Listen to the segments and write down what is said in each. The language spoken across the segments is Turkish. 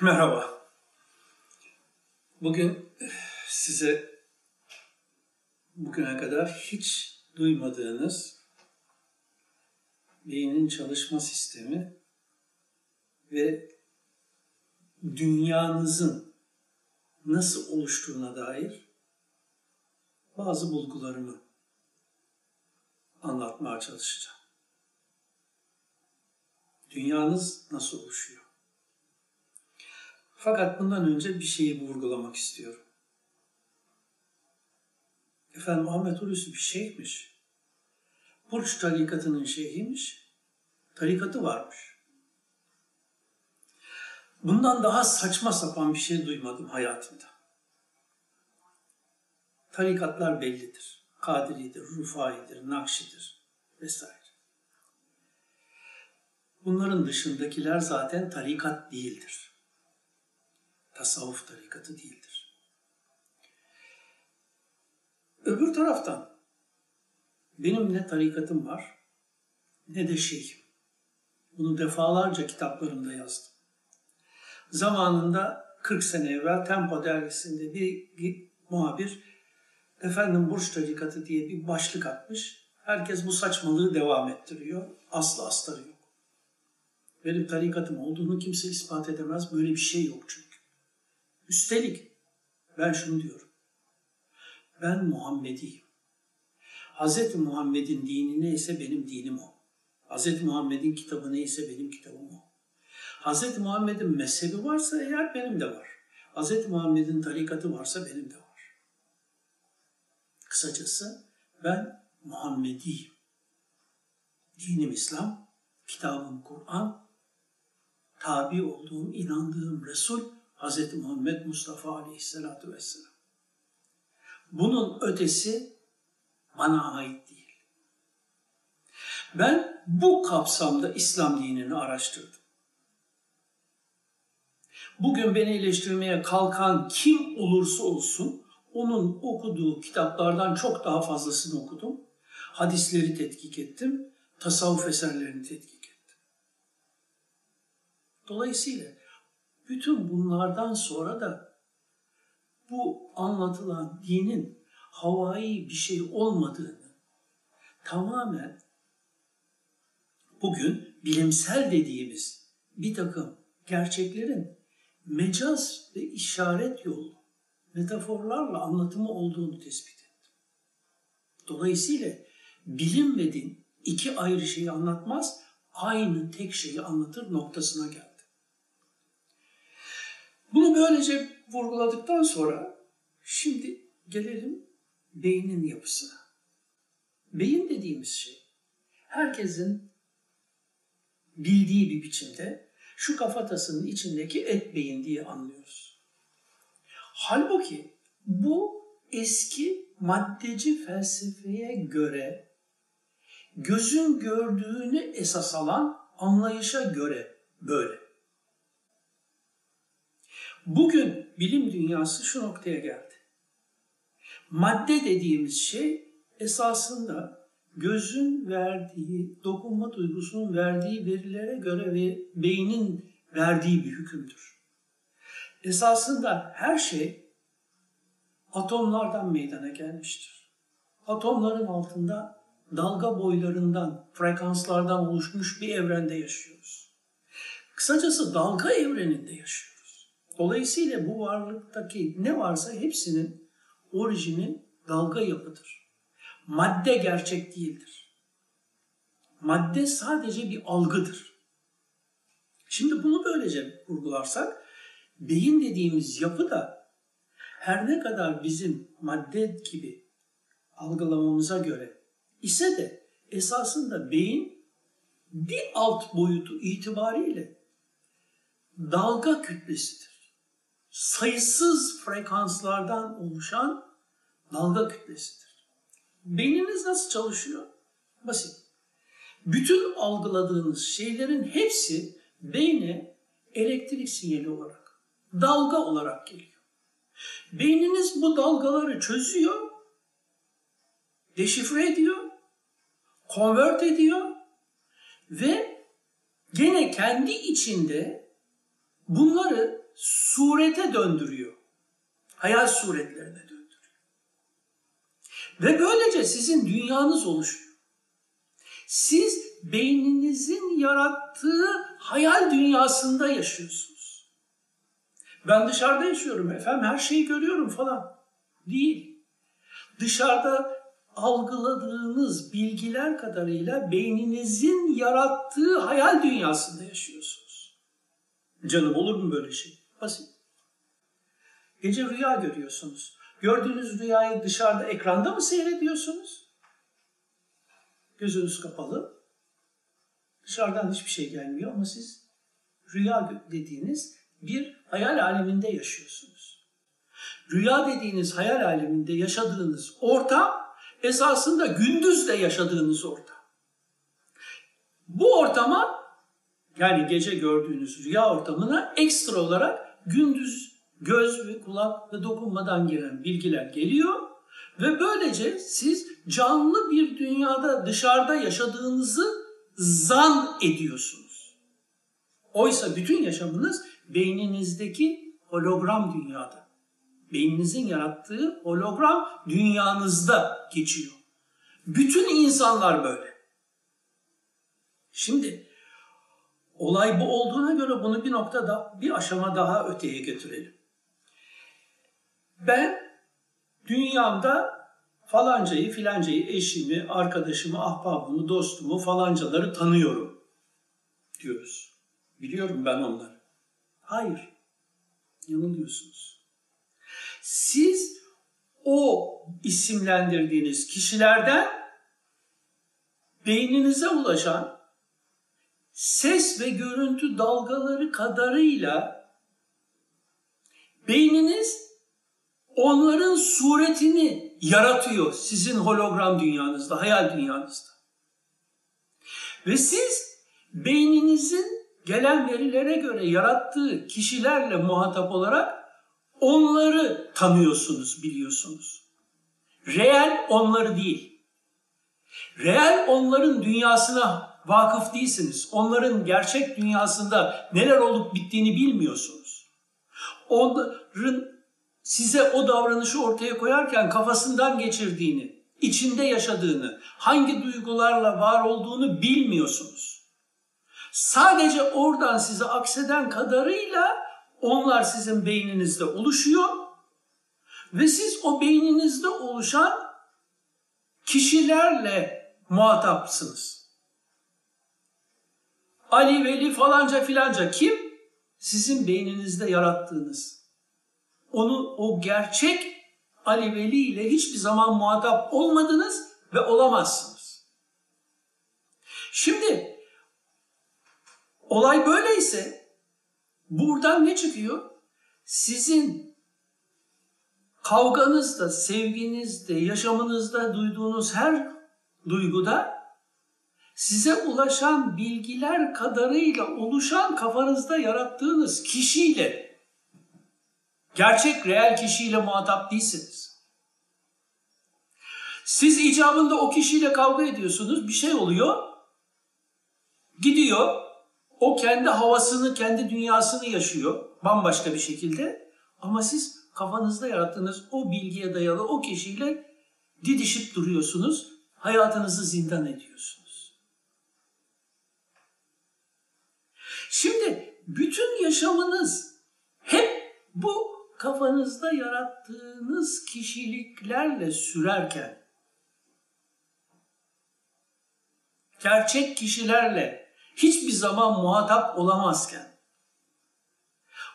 Merhaba. Bugün size bugüne kadar hiç duymadığınız beynin çalışma sistemi ve dünyanızın nasıl oluştuğuna dair bazı bulgularımı anlatmaya çalışacağım. Dünyanız nasıl oluşuyor? Fakat bundan önce bir şeyi vurgulamak istiyorum. Efendim Muhammed Hulusi bir şeyhmiş. Burç tarikatının şeyhiymiş. Tarikatı varmış. Bundan daha saçma sapan bir şey duymadım hayatımda. Tarikatlar bellidir. Kadiridir, Rufai'dir, Nakşi'dir vesaire. Bunların dışındakiler zaten tarikat değildir. Tasavvuf tarikatı değildir. Öbür taraftan benim ne tarikatım var ne de şeyhim. Bunu defalarca kitaplarımda yazdım. Zamanında 40 sene evvel Tempo dergisinde bir muhabir efendim Burç tarikatı diye bir başlık atmış. Herkes bu saçmalığı devam ettiriyor. Aslı astarı yok. Benim tarikatım olduğunu kimse ispat edemez. Böyle bir şey yok çünkü. Üstelik ben şunu diyorum. Ben Muhammediyim. Hz. Muhammed'in dini neyse benim dinim o. Hz. Muhammed'in kitabı neyse benim kitabım o. Hz. Muhammed'in mezhebi varsa eğer benim de var. Hz. Muhammed'in tarikatı varsa benim de var. Kısacası ben Muhammediyim. Dinim İslam, kitabım Kur'an, tabi olduğum, inandığım Resul Hz. Muhammed Mustafa Aleyhisselatü Vesselam. Bunun ötesi bana ait değil. Ben bu kapsamda İslam dinini araştırdım. Bugün beni eleştirmeye kalkan kim olursa olsun onun okuduğu kitaplardan çok daha fazlasını okudum. Hadisleri tetkik ettim, tasavvuf eserlerini tetkik ettim. Dolayısıyla bütün bunlardan sonra da bu anlatılan dinin havai bir şey olmadığını tamamen bugün bilimsel dediğimiz bir takım gerçeklerin mecaz ve işaret yolu, metaforlarla anlatımı olduğunu tespit ettim. Dolayısıyla bilim ve din iki ayrı şeyi anlatmaz, aynı tek şeyi anlatır noktasına geldi. Bunu böylece vurguladıktan sonra şimdi gelelim beynin yapısına. Beyin dediğimiz şey herkesin bildiği bir biçimde şu kafatasının içindeki et beyin diye anlıyoruz. Halbuki bu eski maddeci felsefeye göre gözün gördüğünü esas alan anlayışa göre böyle. Bugün bilim dünyası şu noktaya geldi. Madde dediğimiz şey esasında gözün verdiği, dokunma duygusunun verdiği verilere göre ve beynin verdiği bir hükümdür. Esasında her şey atomlardan meydana gelmiştir. Atomların altında dalga boylarından, frekanslardan oluşmuş bir evrende yaşıyoruz. Kısacası dalga evreninde yaşıyoruz. Dolayısıyla bu varlıktaki ne varsa hepsinin orijini dalga yapıdır. Madde gerçek değildir. Madde sadece bir algıdır. Şimdi bunu böylece vurgularsak, beyin dediğimiz yapı da her ne kadar bizim madde gibi algılamamıza göre ise de esasında beyin bir alt boyutu itibariyle dalga kütlesidir sayısız frekanslardan oluşan dalga kütlesidir. Beyniniz nasıl çalışıyor? Basit. Bütün algıladığınız şeylerin hepsi beyne elektrik sinyali olarak, dalga olarak geliyor. Beyniniz bu dalgaları çözüyor, deşifre ediyor, convert ediyor ve gene kendi içinde bunları surete döndürüyor. Hayal suretlerine döndürüyor. Ve böylece sizin dünyanız oluşuyor. Siz beyninizin yarattığı hayal dünyasında yaşıyorsunuz. Ben dışarıda yaşıyorum efendim her şeyi görüyorum falan. Değil. Dışarıda algıladığınız bilgiler kadarıyla beyninizin yarattığı hayal dünyasında yaşıyorsunuz. Canım olur mu böyle şey? Basit. Gece rüya görüyorsunuz. Gördüğünüz rüyayı dışarıda ekranda mı seyrediyorsunuz? Gözünüz kapalı. Dışarıdan hiçbir şey gelmiyor ama siz rüya dediğiniz bir hayal aleminde yaşıyorsunuz. Rüya dediğiniz hayal aleminde yaşadığınız ortam esasında gündüz de yaşadığınız ortam. Bu ortama yani gece gördüğünüz rüya ortamına ekstra olarak gündüz göz ve kulak ve dokunmadan gelen bilgiler geliyor ve böylece siz canlı bir dünyada dışarıda yaşadığınızı zan ediyorsunuz. Oysa bütün yaşamınız beyninizdeki hologram dünyada. Beyninizin yarattığı hologram dünyanızda geçiyor. Bütün insanlar böyle. Şimdi olay bu olduğuna göre bunu bir noktada bir aşama daha öteye götürelim. Ben dünyamda falancayı, filancayı, eşimi, arkadaşımı, ahbabımı, dostumu, falancaları tanıyorum diyoruz. Biliyorum ben onları. Hayır. Yanılıyorsunuz. Siz o isimlendirdiğiniz kişilerden beyninize ulaşan ses ve görüntü dalgaları kadarıyla beyniniz onların suretini yaratıyor sizin hologram dünyanızda, hayal dünyanızda. Ve siz beyninizin gelen verilere göre yarattığı kişilerle muhatap olarak onları tanıyorsunuz, biliyorsunuz. Reel onları değil. Reel onların dünyasına vakıf değilsiniz. Onların gerçek dünyasında neler olup bittiğini bilmiyorsunuz. Onların size o davranışı ortaya koyarken kafasından geçirdiğini, içinde yaşadığını, hangi duygularla var olduğunu bilmiyorsunuz. Sadece oradan size akseden kadarıyla onlar sizin beyninizde oluşuyor ve siz o beyninizde oluşan kişilerle muhatapsınız. Ali, Veli falanca filanca kim? Sizin beyninizde yarattığınız. Onu o gerçek Ali Veli ile hiçbir zaman muhatap olmadınız ve olamazsınız. Şimdi olay böyleyse buradan ne çıkıyor? Sizin kavganızda, sevginizde, yaşamınızda duyduğunuz her duyguda size ulaşan bilgiler kadarıyla oluşan kafanızda yarattığınız kişiyle gerçek reel kişiyle muhatap değilsiniz. Siz icabında o kişiyle kavga ediyorsunuz, bir şey oluyor, gidiyor, o kendi havasını, kendi dünyasını yaşıyor bambaşka bir şekilde. Ama siz kafanızda yarattığınız o bilgiye dayalı o kişiyle didişip duruyorsunuz, hayatınızı zindan ediyorsunuz. Şimdi bütün yaşamınız hep bu kafanızda yarattığınız kişiliklerle sürerken, gerçek kişilerle hiçbir zaman muhatap olamazken,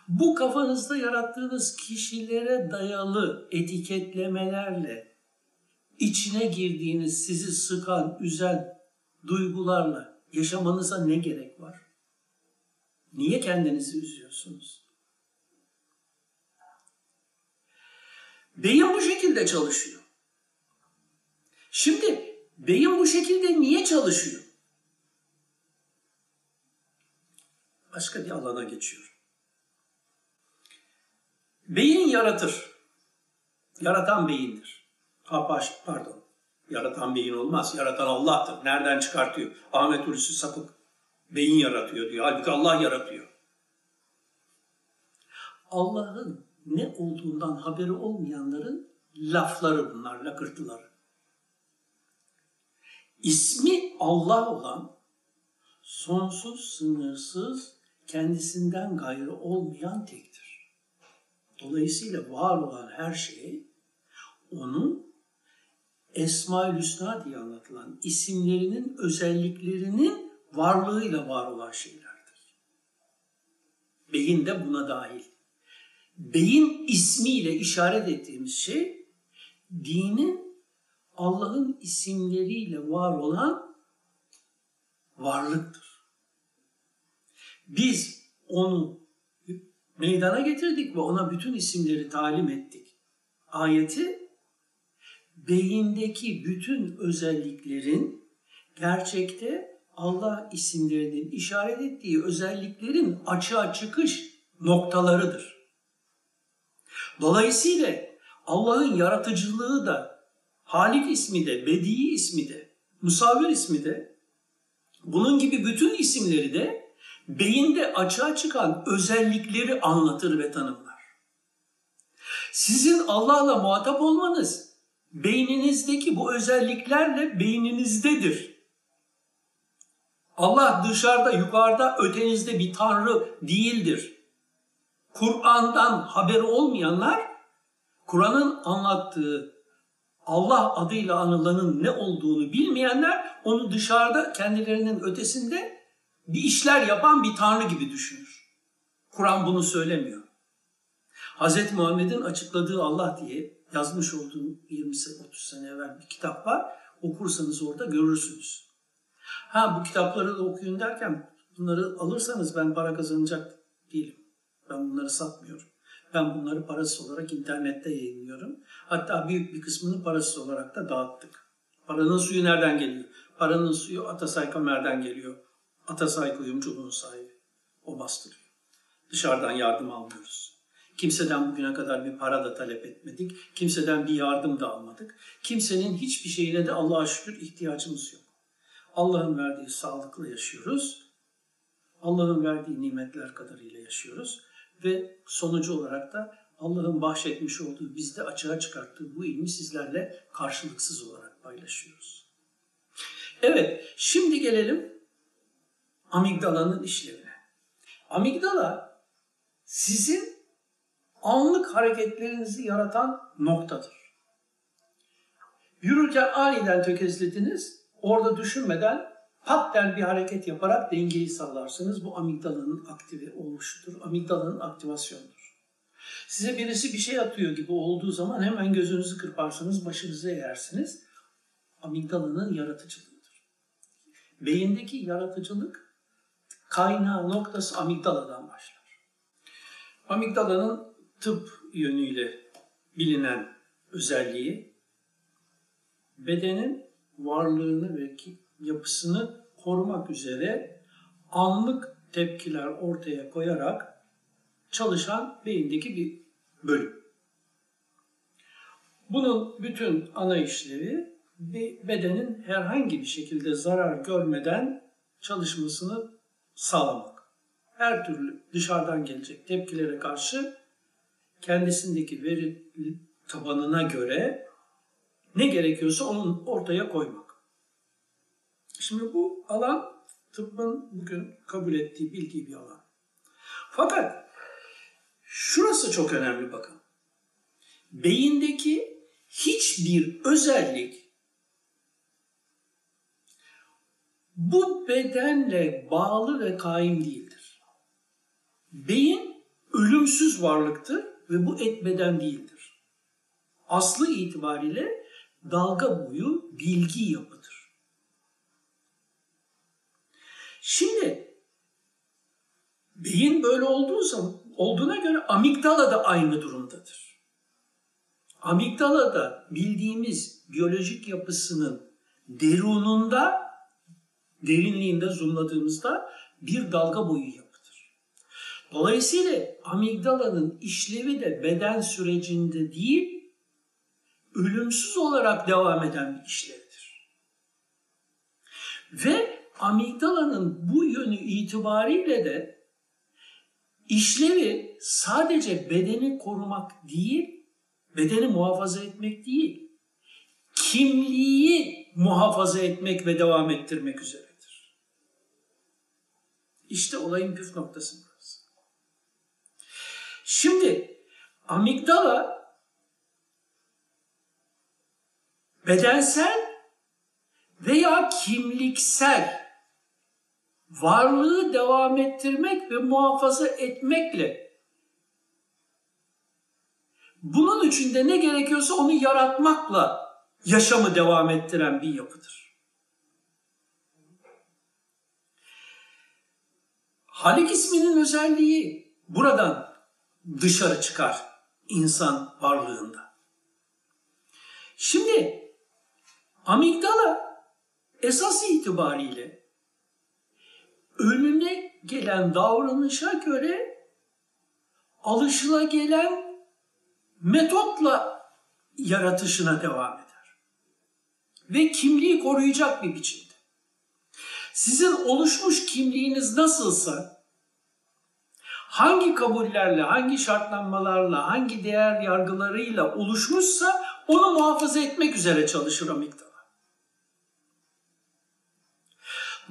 bu kafanızda yarattığınız kişilere dayalı etiketlemelerle içine girdiğiniz sizi sıkan, üzen duygularla yaşamanıza ne gerek var? Niye kendinizi üzüyorsunuz? Beyin bu şekilde çalışıyor. Şimdi beyin bu şekilde niye çalışıyor? Başka bir alana geçiyor. Beyin yaratır. Yaratan beyindir. Ha, pardon. Yaratan beyin olmaz. Yaratan Allah'tır. Nereden çıkartıyor? Ahmet Hulusi Sapık beyin yaratıyor diyor. Halbuki Allah yaratıyor. Allah'ın ne olduğundan haberi olmayanların lafları bunlar, lakırtıları. İsmi Allah olan, sonsuz, sınırsız, kendisinden gayrı olmayan tektir. Dolayısıyla var olan her şey onun Esma-ül Hüsna diye anlatılan isimlerinin özelliklerinin varlığıyla var olan şeylerdir. Beyin de buna dahil. Beyin ismiyle işaret ettiğimiz şey dinin Allah'ın isimleriyle var olan varlıktır. Biz onu meydana getirdik ve ona bütün isimleri talim ettik. Ayeti beyindeki bütün özelliklerin gerçekte Allah isimlerinin işaret ettiği özelliklerin açığa çıkış noktalarıdır. Dolayısıyla Allah'ın yaratıcılığı da, Halik ismi de, Bedi ismi de, Musavir ismi de, bunun gibi bütün isimleri de beyinde açığa çıkan özellikleri anlatır ve tanımlar. Sizin Allah'la muhatap olmanız beyninizdeki bu özelliklerle beyninizdedir. Allah dışarıda, yukarıda, ötenizde bir tanrı değildir. Kur'an'dan haberi olmayanlar, Kur'an'ın anlattığı Allah adıyla anılanın ne olduğunu bilmeyenler onu dışarıda kendilerinin ötesinde bir işler yapan bir tanrı gibi düşünür. Kur'an bunu söylemiyor. Hz. Muhammed'in açıkladığı Allah diye yazmış olduğum 20-30 sene evvel bir kitap var. Okursanız orada görürsünüz. Ha bu kitapları da okuyun derken bunları alırsanız ben para kazanacak değilim. Ben bunları satmıyorum. Ben bunları parasız olarak internette yayınlıyorum. Hatta büyük bir kısmını parasız olarak da dağıttık. Paranın suyu nereden geliyor? Paranın suyu Atasay Kamer'den geliyor. Atasay kuyumculuğun sahibi. O bastırıyor. Dışarıdan yardım almıyoruz. Kimseden bugüne kadar bir para da talep etmedik. Kimseden bir yardım da almadık. Kimsenin hiçbir şeyine de Allah'a şükür ihtiyacımız yok. Allah'ın verdiği sağlıkla yaşıyoruz. Allah'ın verdiği nimetler kadarıyla yaşıyoruz. Ve sonucu olarak da Allah'ın bahşetmiş olduğu, bizde açığa çıkarttığı bu ilmi sizlerle karşılıksız olarak paylaşıyoruz. Evet, şimdi gelelim amigdalanın işlevine. Amigdala sizin anlık hareketlerinizi yaratan noktadır. Yürürken aniden tökezlediniz, orada düşünmeden patten bir hareket yaparak dengeyi sağlarsınız. Bu amigdalanın aktive oluşudur. Amigdalanın aktivasyonudur. Size birisi bir şey atıyor gibi olduğu zaman hemen gözünüzü kırparsınız, başınızı eğersiniz. Amigdalanın yaratıcılığıdır. Beyindeki yaratıcılık kaynağı noktası amigdaladan başlar. Amigdalanın tıp yönüyle bilinen özelliği bedenin varlığını ve yapısını korumak üzere anlık tepkiler ortaya koyarak çalışan beyindeki bir bölüm. Bunun bütün ana işlevi bir bedenin herhangi bir şekilde zarar görmeden çalışmasını sağlamak. Her türlü dışarıdan gelecek tepkilere karşı kendisindeki veri tabanına göre ne gerekiyorsa onun ortaya koymak. Şimdi bu alan tıbbın bugün kabul ettiği, bildiği bir alan. Fakat şurası çok önemli bakın. Beyindeki hiçbir özellik bu bedenle bağlı ve kaim değildir. Beyin ölümsüz varlıktır ve bu et beden değildir. Aslı itibariyle dalga boyu bilgi yapıdır. Şimdi beyin böyle olduğu zaman olduğuna göre amigdala da aynı durumdadır. Amigdala da bildiğimiz biyolojik yapısının derununda, derinliğinde zoomladığımızda bir dalga boyu yapıdır. Dolayısıyla amigdalanın işlevi de beden sürecinde değil, ölümsüz olarak devam eden bir işlevdir. Ve amigdalanın bu yönü itibariyle de işlevi sadece bedeni korumak değil, bedeni muhafaza etmek değil, kimliği muhafaza etmek ve devam ettirmek üzeredir. İşte olayın püf noktası burası. Şimdi amigdala bedensel veya kimliksel varlığı devam ettirmek ve muhafaza etmekle bunun içinde ne gerekiyorsa onu yaratmakla yaşamı devam ettiren bir yapıdır. Halik isminin özelliği buradan dışarı çıkar insan varlığında. Şimdi amigdala esas itibariyle önüne gelen davranışa göre alışılagelen metotla yaratışına devam eder. Ve kimliği koruyacak bir biçimde. Sizin oluşmuş kimliğiniz nasılsa, hangi kabullerle, hangi şartlanmalarla, hangi değer yargılarıyla oluşmuşsa onu muhafaza etmek üzere çalışır amigdala.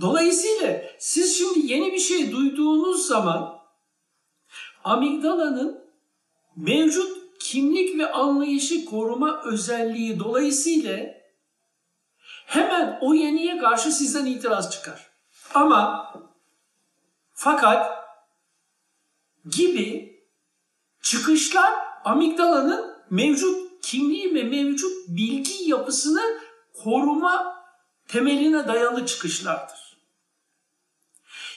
Dolayısıyla siz şimdi yeni bir şey duyduğunuz zaman amigdalanın mevcut kimlik ve anlayışı koruma özelliği dolayısıyla hemen o yeniye karşı sizden itiraz çıkar. Ama fakat gibi çıkışlar amigdalanın mevcut kimliği ve mevcut bilgi yapısını koruma temeline dayalı çıkışlardır.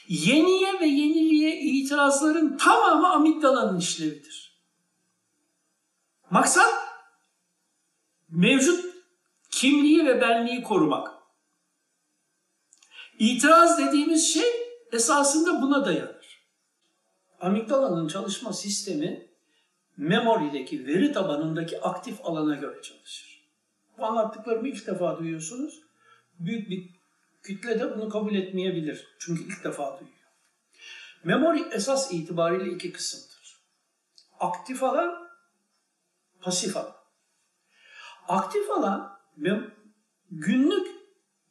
Yeniye ve yeniliğe itirazların tamamı amigdalanın işlevidir. Maksat mevcut kimliği ve benliği korumak. İtiraz dediğimiz şey esasında buna dayanır. Amigdalanın çalışma sistemi memorideki veri tabanındaki aktif alana göre çalışır. Bu anlattıklarımı ilk defa duyuyorsunuz. Büyük bir kütle de bunu kabul etmeyebilir. Çünkü ilk defa duyuyor. Memori esas itibariyle iki kısımdır. Aktif alan, pasif alan. Aktif alan günlük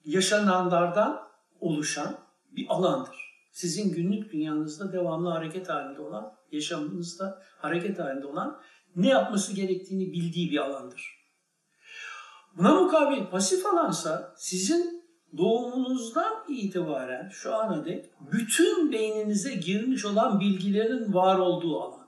yaşananlardan oluşan bir alandır. Sizin günlük dünyanızda devamlı hareket halinde olan, yaşamınızda hareket halinde olan ne yapması gerektiğini bildiği bir alandır. Buna mukabil pasif alansa sizin doğumunuzdan itibaren şu ana dek bütün beyninize girmiş olan bilgilerin var olduğu alandır.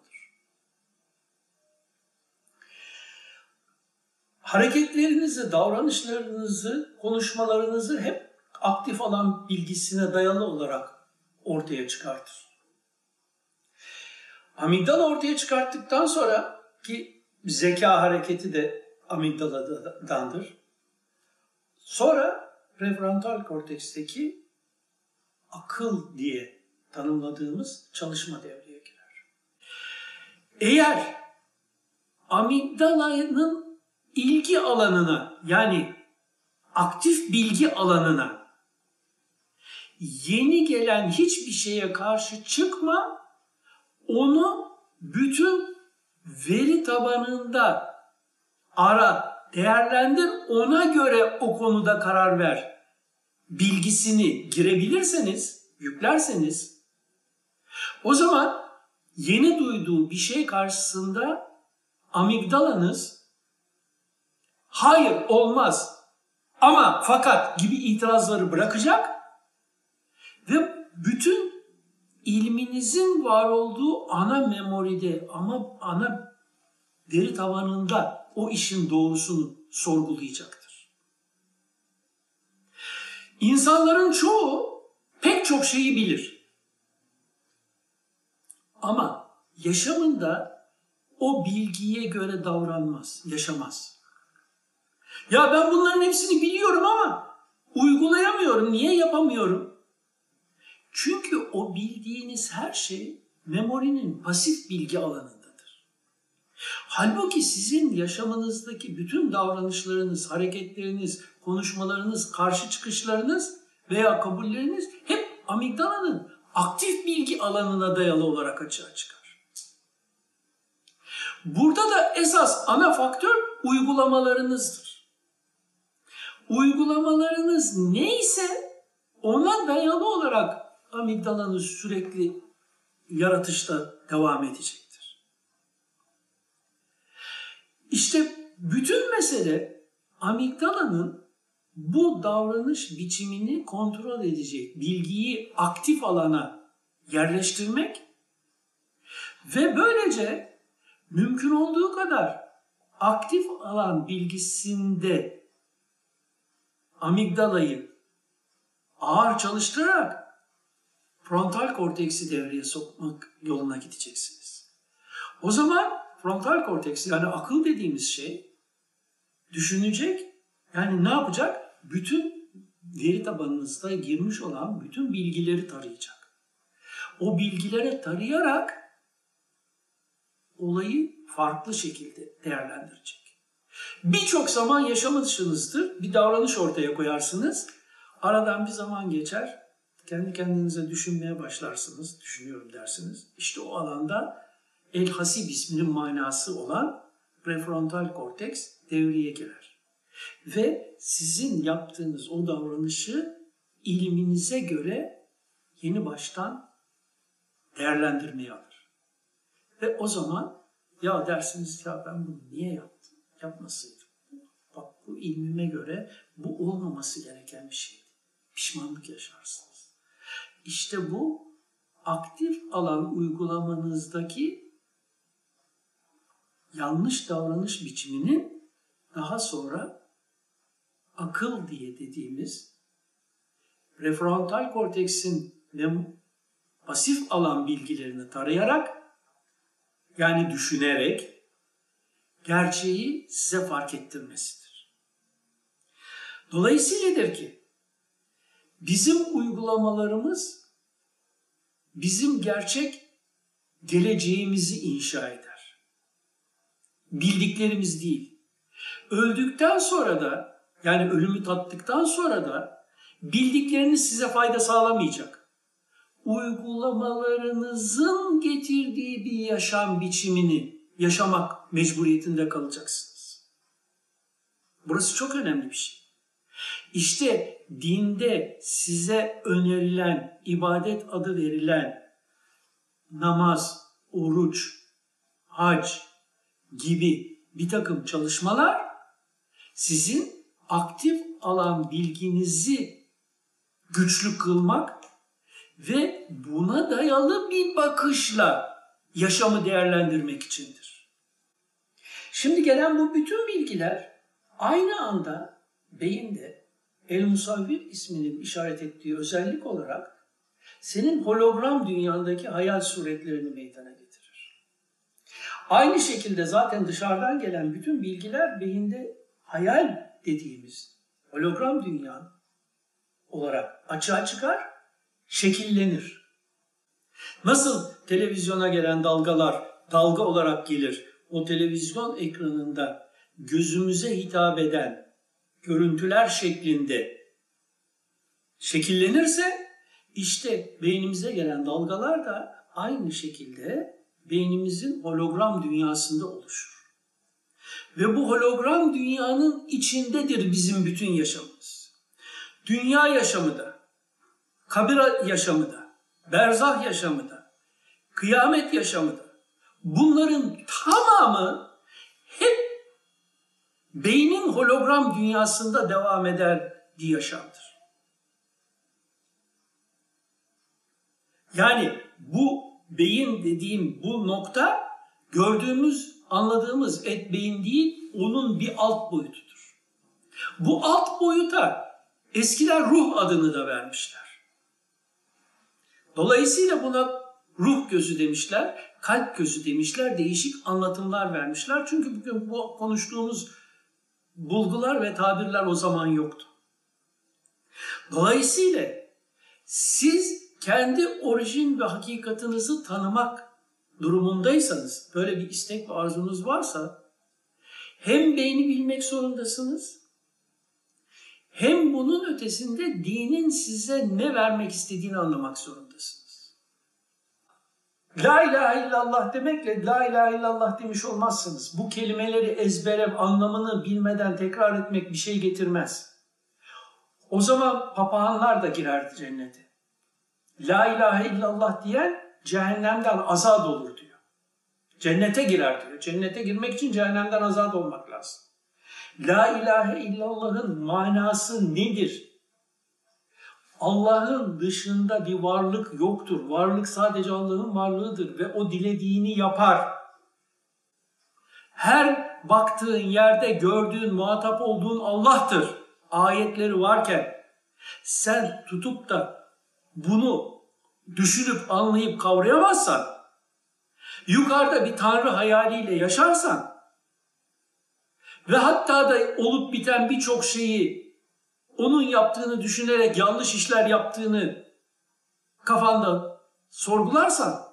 Hareketlerinizi, davranışlarınızı, konuşmalarınızı hep aktif alan bilgisine dayalı olarak ortaya çıkartır. Amigdala ortaya çıkarttıktan sonra ki zeka hareketi de amigdaladandır. Sonra prefrontal korteksteki akıl diye tanımladığımız çalışma devreye girer. Eğer amigdalanın ilgi alanına yani aktif bilgi alanına yeni gelen hiçbir şeye karşı çıkma, onu bütün veri tabanında ara, değerlendir, ona göre o konuda karar ver. Bilgisini girebilirseniz, yüklerseniz. O zaman yeni duyduğu bir şey karşısında amigdalanız. Hayır olmaz. Ama fakat gibi itirazları bırakacak ve bütün ilminizin var olduğu ana memoride ama ana deri tabanında o işin doğrusunu sorgulayacaktır. İnsanların çoğu pek çok şeyi bilir. Ama yaşamında o bilgiye göre davranmaz, yaşamaz. Ya ben bunların hepsini biliyorum ama uygulayamıyorum. Niye yapamıyorum? Çünkü o bildiğiniz her şey memorinin pasif bilgi alanı. Halbuki sizin yaşamınızdaki bütün davranışlarınız, hareketleriniz, konuşmalarınız, karşı çıkışlarınız veya kabulleriniz hep amigdalanın aktif bilgi alanına dayalı olarak açığa çıkar. Burada da esas ana faktör uygulamalarınızdır. Uygulamalarınız neyse ona dayalı olarak amigdalanız sürekli yaratışta devam edecektir. İşte bütün mesele amigdalanın bu davranış biçimini kontrol edecek bilgiyi aktif alana yerleştirmek ve böylece mümkün olduğu kadar aktif alan bilgisinde amigdalayı ağır çalıştırarak frontal korteksi devreye sokmak yoluna gideceksiniz. O zaman frontal korteks yani akıl dediğimiz şey düşünecek yani ne yapacak? Bütün veri tabanınızda girmiş olan bütün bilgileri tarayacak. O bilgilere tarayarak olayı farklı şekilde değerlendirecek. Birçok zaman yaşamışsınızdır. Bir davranış ortaya koyarsınız. Aradan bir zaman geçer. Kendi kendinize düşünmeye başlarsınız. Düşünüyorum dersiniz. İşte o alanda el hasib isminin manası olan prefrontal korteks devreye girer. Ve sizin yaptığınız o davranışı ilminize göre yeni baştan değerlendirmeye alır. Ve o zaman ya dersiniz ya ben bunu niye yaptım? Yapmasaydım. Bak bu ilmime göre bu olmaması gereken bir şeydi. Pişmanlık yaşarsınız. İşte bu aktif alan uygulamanızdaki yanlış davranış biçiminin daha sonra akıl diye dediğimiz prefrontal korteksin ve pasif alan bilgilerini tarayarak yani düşünerek gerçeği size fark ettirmesidir. Dolayısıyladır ki bizim uygulamalarımız bizim gerçek geleceğimizi inşa eder. Bildiklerimiz değil. Öldükten sonra da yani ölümü tattıktan sonra da bildikleriniz size fayda sağlamayacak. Uygulamalarınızın getirdiği bir yaşam biçimini yaşamak mecburiyetinde kalacaksınız. Burası çok önemli bir şey. İşte dinde size önerilen, ibadet adı verilen namaz, oruç, hac gibi bir takım çalışmalar sizin aktif alan bilginizi güçlü kılmak ve buna dayalı bir bakışla yaşamı değerlendirmek içindir. Şimdi gelen bu bütün bilgiler aynı anda beyinde El Musavvir isminin işaret ettiği özellik olarak senin hologram dünyandaki hayal suretlerini meydana getirir. Aynı şekilde zaten dışarıdan gelen bütün bilgiler beyinde hayal dediğimiz hologram dünya olarak açığa çıkar, şekillenir. Nasıl televizyona gelen dalgalar dalga olarak gelir, o televizyon ekranında gözümüze hitap eden görüntüler şeklinde şekillenirse işte beynimize gelen dalgalar da aynı şekilde beynimizin hologram dünyasında oluşur. Ve bu hologram dünyanın içindedir bizim bütün yaşamımız. Dünya yaşamı da, kabir yaşamı da, berzah yaşamı da, kıyamet yaşamı da bunların tamamı hep beynin hologram dünyasında devam eden bir yaşamdır. Yani bu beyin dediğim bu nokta gördüğümüz, anladığımız et beyin değil, onun bir alt boyutudur. Bu alt boyuta eskiler ruh adını da vermişler. Dolayısıyla buna ruh gözü demişler, kalp gözü demişler, değişik anlatımlar vermişler. Çünkü bugün bu konuştuğumuz bulgular ve tabirler o zaman yoktu. Dolayısıyla siz kendi orijin ve hakikatinizi tanımak durumundaysanız, böyle bir istek ve arzunuz varsa hem beyni bilmek zorundasınız, hem bunun ötesinde dinin size ne vermek istediğini anlamak zorundasınız. La ilahe illallah demekle la ilahe illallah demiş olmazsınız. Bu kelimeleri ezbere anlamını bilmeden tekrar etmek bir şey getirmez. O zaman papağanlar da girerdi cennete. La ilahe illallah diyen cehennemden azad olur diyor. Cennete girer diyor. Cennete girmek için cehennemden azad olmak lazım. La ilahe illallah'ın manası nedir? Allah'ın dışında bir varlık yoktur. Varlık sadece Allah'ın varlığıdır ve o dilediğini yapar. Her baktığın yerde gördüğün, muhatap olduğun Allah'tır. Ayetleri varken sen tutup da bunu düşünüp anlayıp kavrayamazsan, yukarıda bir tanrı hayaliyle yaşarsan ve hatta da olup biten birçok şeyi onun yaptığını düşünerek yanlış işler yaptığını kafanda sorgularsan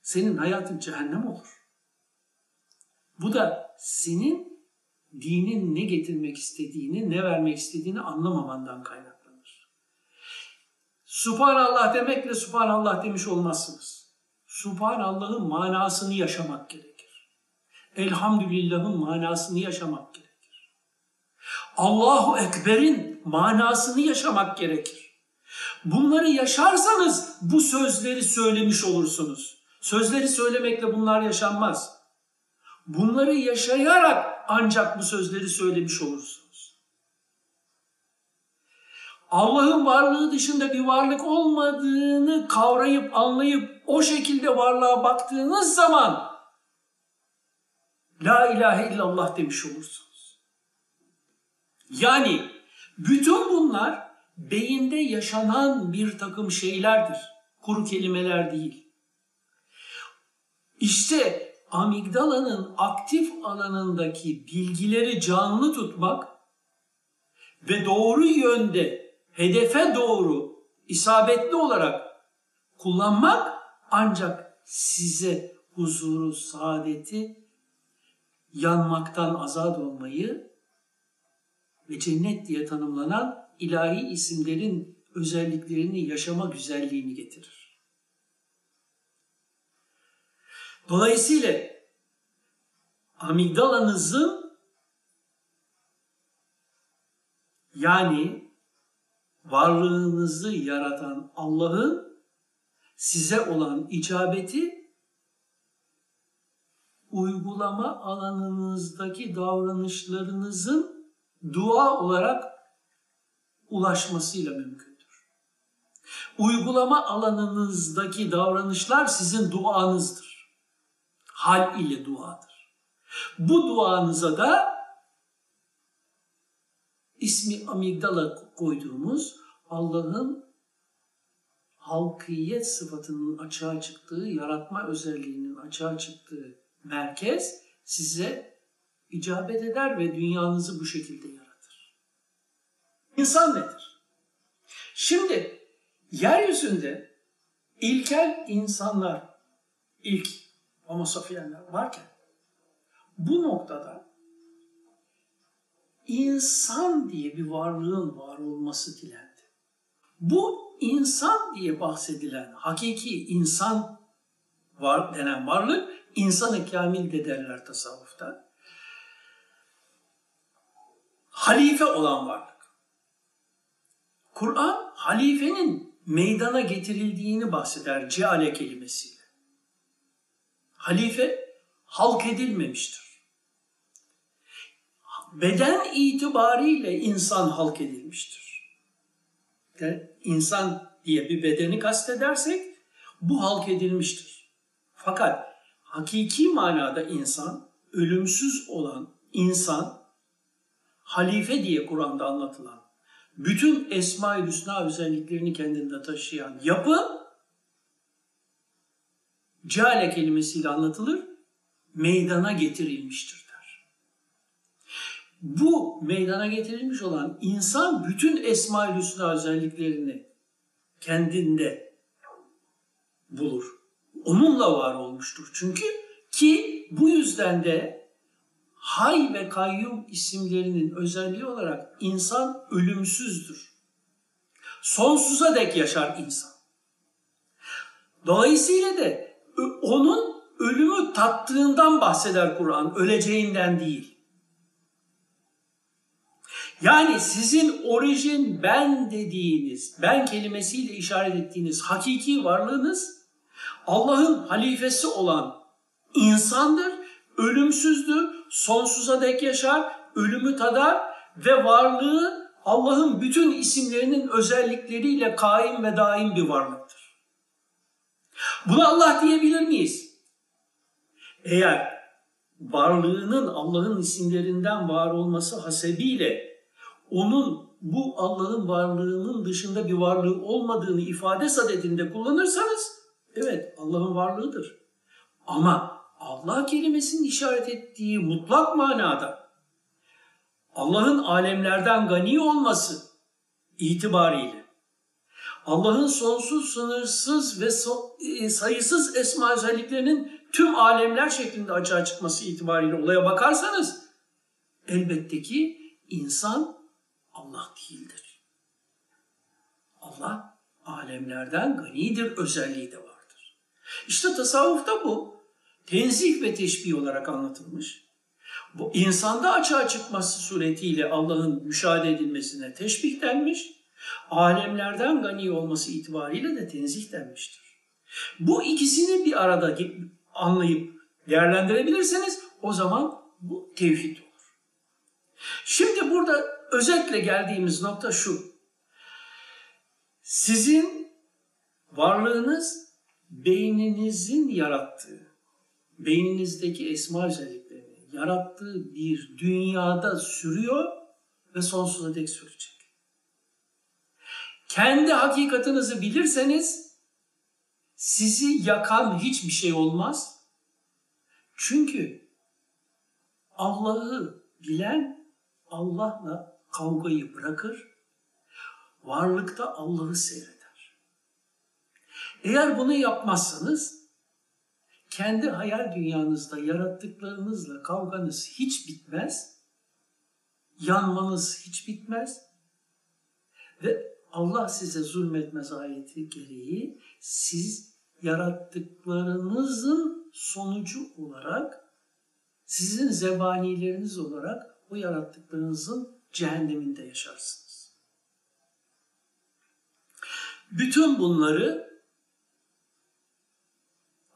senin hayatın cehennem olur. Bu da senin dinin ne getirmek istediğini, ne vermek istediğini anlamamandan kaynaklanır. Subhanallah demekle Subhanallah demiş olmazsınız. Subhanallah'ın manasını yaşamak gerekir. Elhamdülillah'ın manasını yaşamak gerekir. Allahu Ekber'in manasını yaşamak gerekir. Bunları yaşarsanız bu sözleri söylemiş olursunuz. Sözleri söylemekle bunlar yaşanmaz. Bunları yaşayarak ancak bu sözleri söylemiş olursunuz. Allah'ın varlığı dışında bir varlık olmadığını kavrayıp anlayıp o şekilde varlığa baktığınız zaman La ilahe illallah demiş olursunuz. Yani bütün bunlar beyinde yaşanan bir takım şeylerdir. Kuru kelimeler değil. İşte amigdalanın aktif alanındaki bilgileri canlı tutmak ve doğru yönde hedefe doğru isabetli olarak kullanmak ancak size huzuru, saadeti, yanmaktan azat olmayı ve cennet diye tanımlanan ilahi isimlerin özelliklerini yaşama güzelliğini getirir. Dolayısıyla amigdalanızın yani varlığınızı yaratan Allah'ın size olan icabeti uygulama alanınızdaki davranışlarınızın dua olarak ulaşmasıyla mümkündür. Uygulama alanınızdaki davranışlar sizin duanızdır. Hal ile duadır. Bu duanıza da ismi amigdala koyduğumuz Allah'ın halkiyet sıfatının açığa çıktığı, yaratma özelliğinin açığa çıktığı merkez size icabet eder ve dünyanızı bu şekilde yaratır. İnsan nedir? Şimdi yeryüzünde ilkel insanlar, ilk homo sapiensler varken bu noktada insan diye bir varlığın var olması dilendi. Bu insan diye bahsedilen hakiki insan var denen varlık insanı kamil de derler tasavvufta. Halife olan varlık. Kur'an halifenin meydana getirildiğini bahseder ceale kelimesiyle. Halife halk edilmemiştir. Beden itibariyle insan halk edilmiştir. Yani insan diye bir bedeni kastedersek bu halk edilmiştir. Fakat hakiki manada insan, ölümsüz olan insan, halife diye Kur'an'da anlatılan, bütün Esma-i Hüsna özelliklerini kendinde taşıyan yapı, ceale kelimesiyle anlatılır, meydana getirilmiştir. Bu meydana getirilmiş olan insan bütün Esma-i Hüsna özelliklerini kendinde bulur. Onunla var olmuştur çünkü ki bu yüzden de Hay ve Kayyum isimlerinin özelliği olarak insan ölümsüzdür. Sonsuza dek yaşar insan. Dolayısıyla da tattığından bahseder Kur'an, öleceğinden değil. Yani sizin orijin ben dediğiniz, ben kelimesiyle işaret ettiğiniz hakiki varlığınız Allah'ın halifesi olan insandır, ölümsüzdür, sonsuza dek yaşar, ölümü tadar ve varlığı Allah'ın bütün isimlerinin özellikleriyle kaim ve daim bir varlıktır. Buna Allah diyebilir miyiz? Eğer varlığının Allah'ın isimlerinden var olması hasebiyle onun bu Allah'ın varlığının dışında bir varlığı olmadığını ifade sadedinde kullanırsanız evet Allah'ın varlığıdır. Ama Allah kelimesinin işaret ettiği mutlak manada Allah'ın alemlerden gani olması itibariyle Allah'ın sonsuz, sınırsız ve e, sayısız esma özelliklerinin tüm alemler şeklinde açığa çıkması itibariyle olaya bakarsanız elbette ki insan Allah değildir. Allah alemlerden ganidir özelliği de vardır. İşte tasavvufta bu tenzih ve teşbih olarak anlatılmış. Bu insanda açığa çıkması suretiyle Allah'ın müşahede edilmesine teşbih denmiş. Alemlerden gani olması itibariyle de tenzih denmiştir. Bu ikisini bir arada anlayıp değerlendirebilirseniz o zaman bu tevhid olur. Şimdi burada özetle geldiğimiz nokta şu. Sizin varlığınız beyninizin yarattığı, beyninizdeki esma özelliklerini yarattığı bir dünyada sürüyor ve sonsuza dek sürecek. Kendi hakikatinizi bilirseniz sizi yakan hiçbir şey olmaz. Çünkü Allah'ı bilen Allah'la kavgayı bırakır, varlıkta Allah'ı seyreder. Eğer bunu yapmazsanız kendi hayal dünyanızda yarattıklarınızla kavganız hiç bitmez, yanmanız hiç bitmez ve Allah size zulmetmez ayeti gereği siz yarattıklarınızın sonucu olarak sizin zebanileriniz olarak o yarattıklarınızın cehenneminde yaşarsınız. Bütün bunları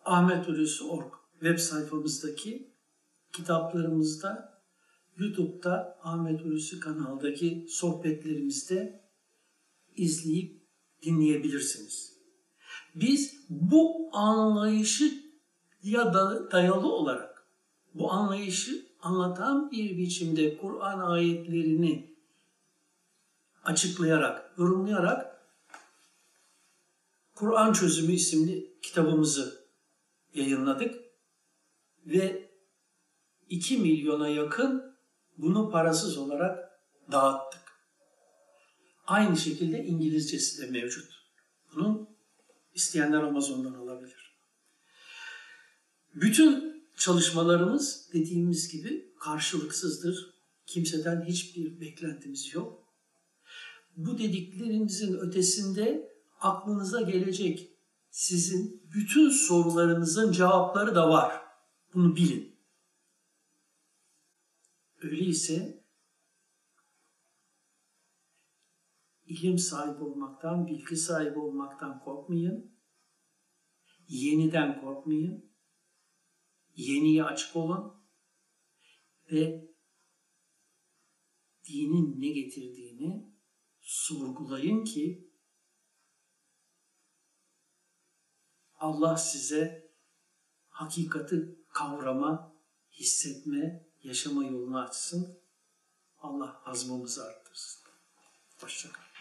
Ahmet Hulusi.org web sayfamızdaki kitaplarımızda, YouTube'da Ahmet Hulusi kanaldaki sohbetlerimizde izleyip dinleyebilirsiniz. Biz bu anlayışı ya da dayalı olarak bu anlayışı anlatan bir biçimde Kur'an ayetlerini açıklayarak, yorumlayarak Kur'an Çözümü isimli kitabımızı yayınladık ve 2 milyona yakın bunu parasız olarak dağıttık. Aynı şekilde İngilizcesi de mevcut. Bunun isteyenler Amazon'dan alabilir. Bütün çalışmalarımız dediğimiz gibi karşılıksızdır. Kimseden hiçbir beklentimiz yok. Bu dediklerimizin ötesinde aklınıza gelecek sizin bütün sorularınızın cevapları da var. Bunu bilin. Öyleyse ilim sahibi olmaktan, bilgi sahibi olmaktan korkmayın. Yeniden korkmayın. Yeniye açık olun. Ve dinin ne getirdiğini sorgulayın ki Allah size hakikati kavrama, hissetme, yaşama yolunu açsın. Allah azmımızı arttırsın. Hoşçakalın.